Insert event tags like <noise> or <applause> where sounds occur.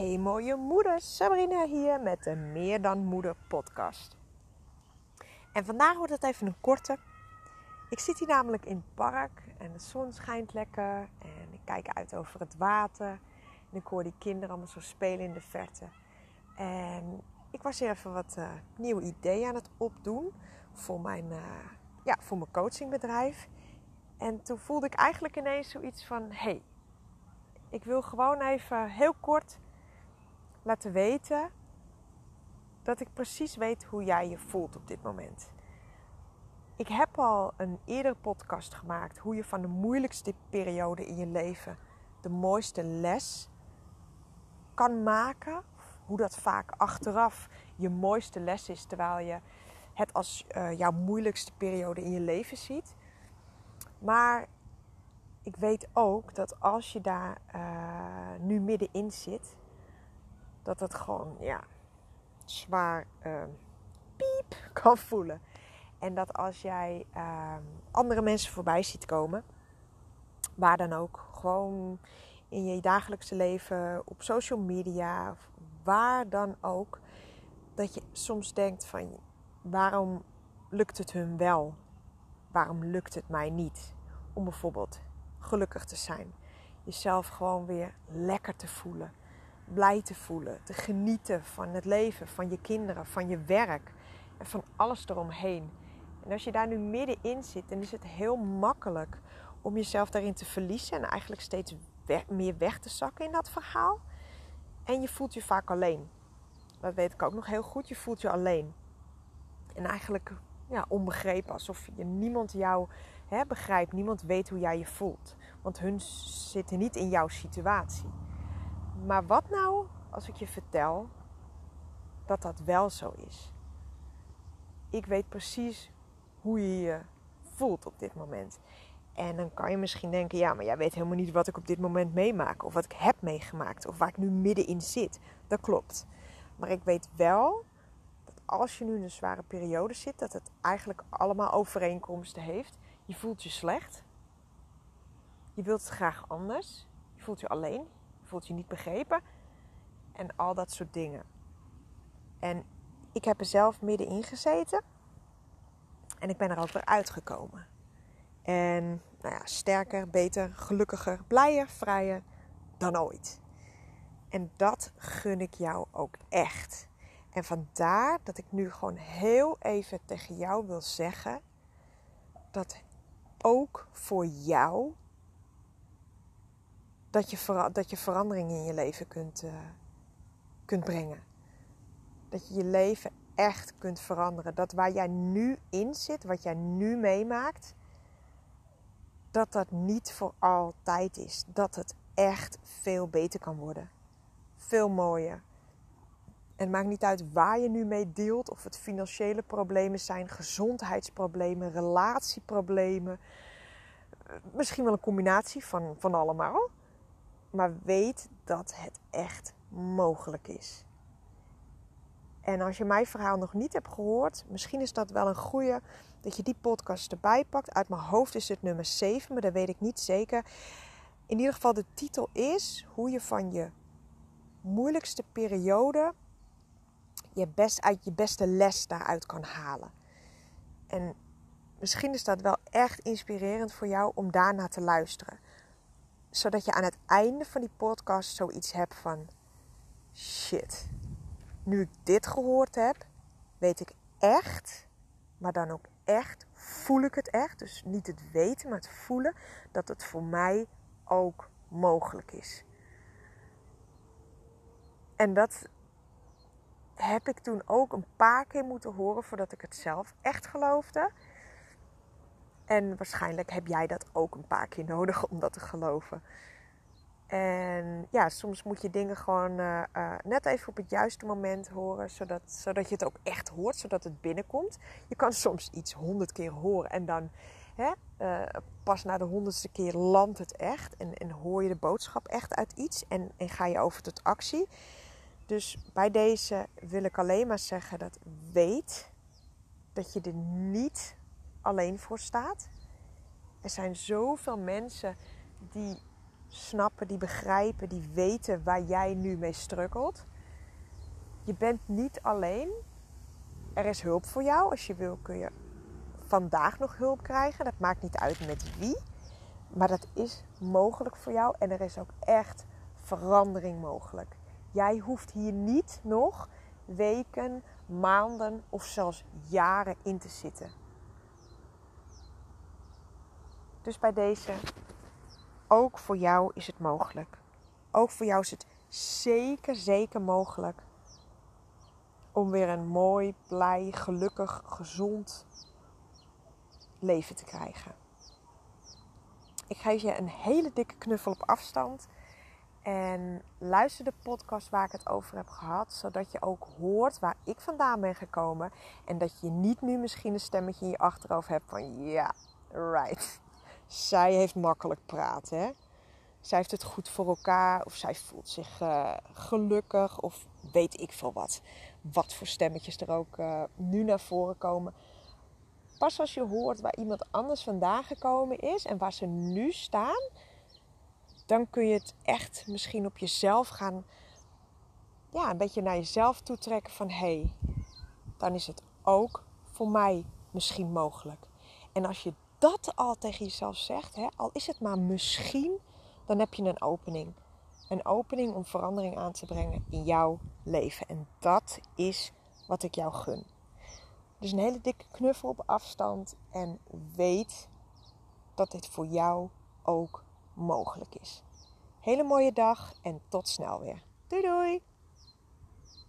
Hey mooie moeder, Sabrina hier met de Meer dan Moeder podcast. En vandaag wordt het even een korte. Ik zit hier namelijk in het park en de zon schijnt lekker en ik kijk uit over het water. En ik hoor die kinderen allemaal zo spelen in de verte. En ik was hier even wat uh, nieuwe ideeën aan het opdoen voor mijn, uh, ja, voor mijn coachingbedrijf. En toen voelde ik eigenlijk ineens zoiets van: hey, ik wil gewoon even heel kort laten weten dat ik precies weet hoe jij je voelt op dit moment. Ik heb al een eerdere podcast gemaakt hoe je van de moeilijkste periode in je leven de mooiste les kan maken. Hoe dat vaak achteraf je mooiste les is, terwijl je het als uh, jouw moeilijkste periode in je leven ziet. Maar ik weet ook dat als je daar uh, nu middenin zit, dat het gewoon ja, zwaar uh, piep <laughs> kan voelen. En dat als jij uh, andere mensen voorbij ziet komen, waar dan ook, gewoon in je dagelijkse leven, op social media, waar dan ook, dat je soms denkt van waarom lukt het hun wel? Waarom lukt het mij niet? Om bijvoorbeeld gelukkig te zijn. Jezelf gewoon weer lekker te voelen. Blij te voelen. Te genieten van het leven, van je kinderen, van je werk. En van alles eromheen. En als je daar nu middenin zit, dan is het heel makkelijk om jezelf daarin te verliezen. En eigenlijk steeds meer weg te zakken in dat verhaal. En je voelt je vaak alleen. Dat weet ik ook nog heel goed. Je voelt je alleen. En eigenlijk ja, onbegrepen. Alsof je niemand jou hè, begrijpt. Niemand weet hoe jij je voelt. Want hun zitten niet in jouw situatie. Maar wat nou als ik je vertel dat dat wel zo is? Ik weet precies hoe je je voelt op dit moment. En dan kan je misschien denken, ja, maar jij weet helemaal niet wat ik op dit moment meemaak. Of wat ik heb meegemaakt. Of waar ik nu middenin zit. Dat klopt. Maar ik weet wel dat als je nu in een zware periode zit, dat het eigenlijk allemaal overeenkomsten heeft. Je voelt je slecht. Je wilt het graag anders. Je voelt je alleen. Voelt je niet begrepen. En al dat soort dingen. En ik heb er zelf middenin gezeten. En ik ben er ook weer uitgekomen. En nou ja, sterker, beter, gelukkiger, blijer, vrijer dan ooit. En dat gun ik jou ook echt. En vandaar dat ik nu gewoon heel even tegen jou wil zeggen dat ook voor jou dat je, dat je verandering in je leven kunt, uh, kunt brengen. Dat je je leven echt kunt veranderen. Dat waar jij nu in zit, wat jij nu meemaakt, dat dat niet voor altijd is. Dat het echt veel beter kan worden. Veel mooier. En het maakt niet uit waar je nu mee deelt. Of het financiële problemen zijn, gezondheidsproblemen, relatieproblemen. Misschien wel een combinatie van, van allemaal. Maar weet dat het echt mogelijk is. En als je mijn verhaal nog niet hebt gehoord, misschien is dat wel een goede dat je die podcast erbij pakt. Uit mijn hoofd is het nummer 7, maar dat weet ik niet zeker. In ieder geval, de titel is hoe je van je moeilijkste periode je best uit je beste les daaruit kan halen. En misschien is dat wel echt inspirerend voor jou om daarna te luisteren. Zodat je aan het einde van die podcast zoiets hebt van shit. Nu ik dit gehoord heb, weet ik echt, maar dan ook echt, voel ik het echt. Dus niet het weten, maar het voelen dat het voor mij ook mogelijk is. En dat heb ik toen ook een paar keer moeten horen voordat ik het zelf echt geloofde. En waarschijnlijk heb jij dat ook een paar keer nodig om dat te geloven. En ja, soms moet je dingen gewoon uh, uh, net even op het juiste moment horen, zodat, zodat je het ook echt hoort, zodat het binnenkomt. Je kan soms iets honderd keer horen en dan hè, uh, pas na de honderdste keer landt het echt. En, en hoor je de boodschap echt uit iets en, en ga je over tot actie. Dus bij deze wil ik alleen maar zeggen dat weet dat je er niet alleen voor staat. Er zijn zoveel mensen die snappen, die begrijpen, die weten waar jij nu mee struggelt. Je bent niet alleen. Er is hulp voor jou. Als je wil kun je vandaag nog hulp krijgen. Dat maakt niet uit met wie. Maar dat is mogelijk voor jou en er is ook echt verandering mogelijk. Jij hoeft hier niet nog weken, maanden of zelfs jaren in te zitten. Dus bij deze, ook voor jou is het mogelijk. Ook voor jou is het zeker, zeker mogelijk om weer een mooi, blij, gelukkig, gezond leven te krijgen. Ik geef je een hele dikke knuffel op afstand. En luister de podcast waar ik het over heb gehad, zodat je ook hoort waar ik vandaan ben gekomen. En dat je niet nu misschien een stemmetje in je achterhoofd hebt van ja, right. Zij heeft makkelijk praten. Hè? Zij heeft het goed voor elkaar, of zij voelt zich uh, gelukkig, of weet ik veel wat. Wat voor stemmetjes er ook uh, nu naar voren komen. Pas als je hoort waar iemand anders vandaan gekomen is en waar ze nu staan, dan kun je het echt misschien op jezelf gaan, ja, een beetje naar jezelf toe trekken van hé, hey, dan is het ook voor mij misschien mogelijk. En als je dat al tegen jezelf zegt, hè, al is het maar misschien, dan heb je een opening. Een opening om verandering aan te brengen in jouw leven. En dat is wat ik jou gun. Dus een hele dikke knuffel op afstand en weet dat dit voor jou ook mogelijk is. Hele mooie dag en tot snel weer. Doei doei!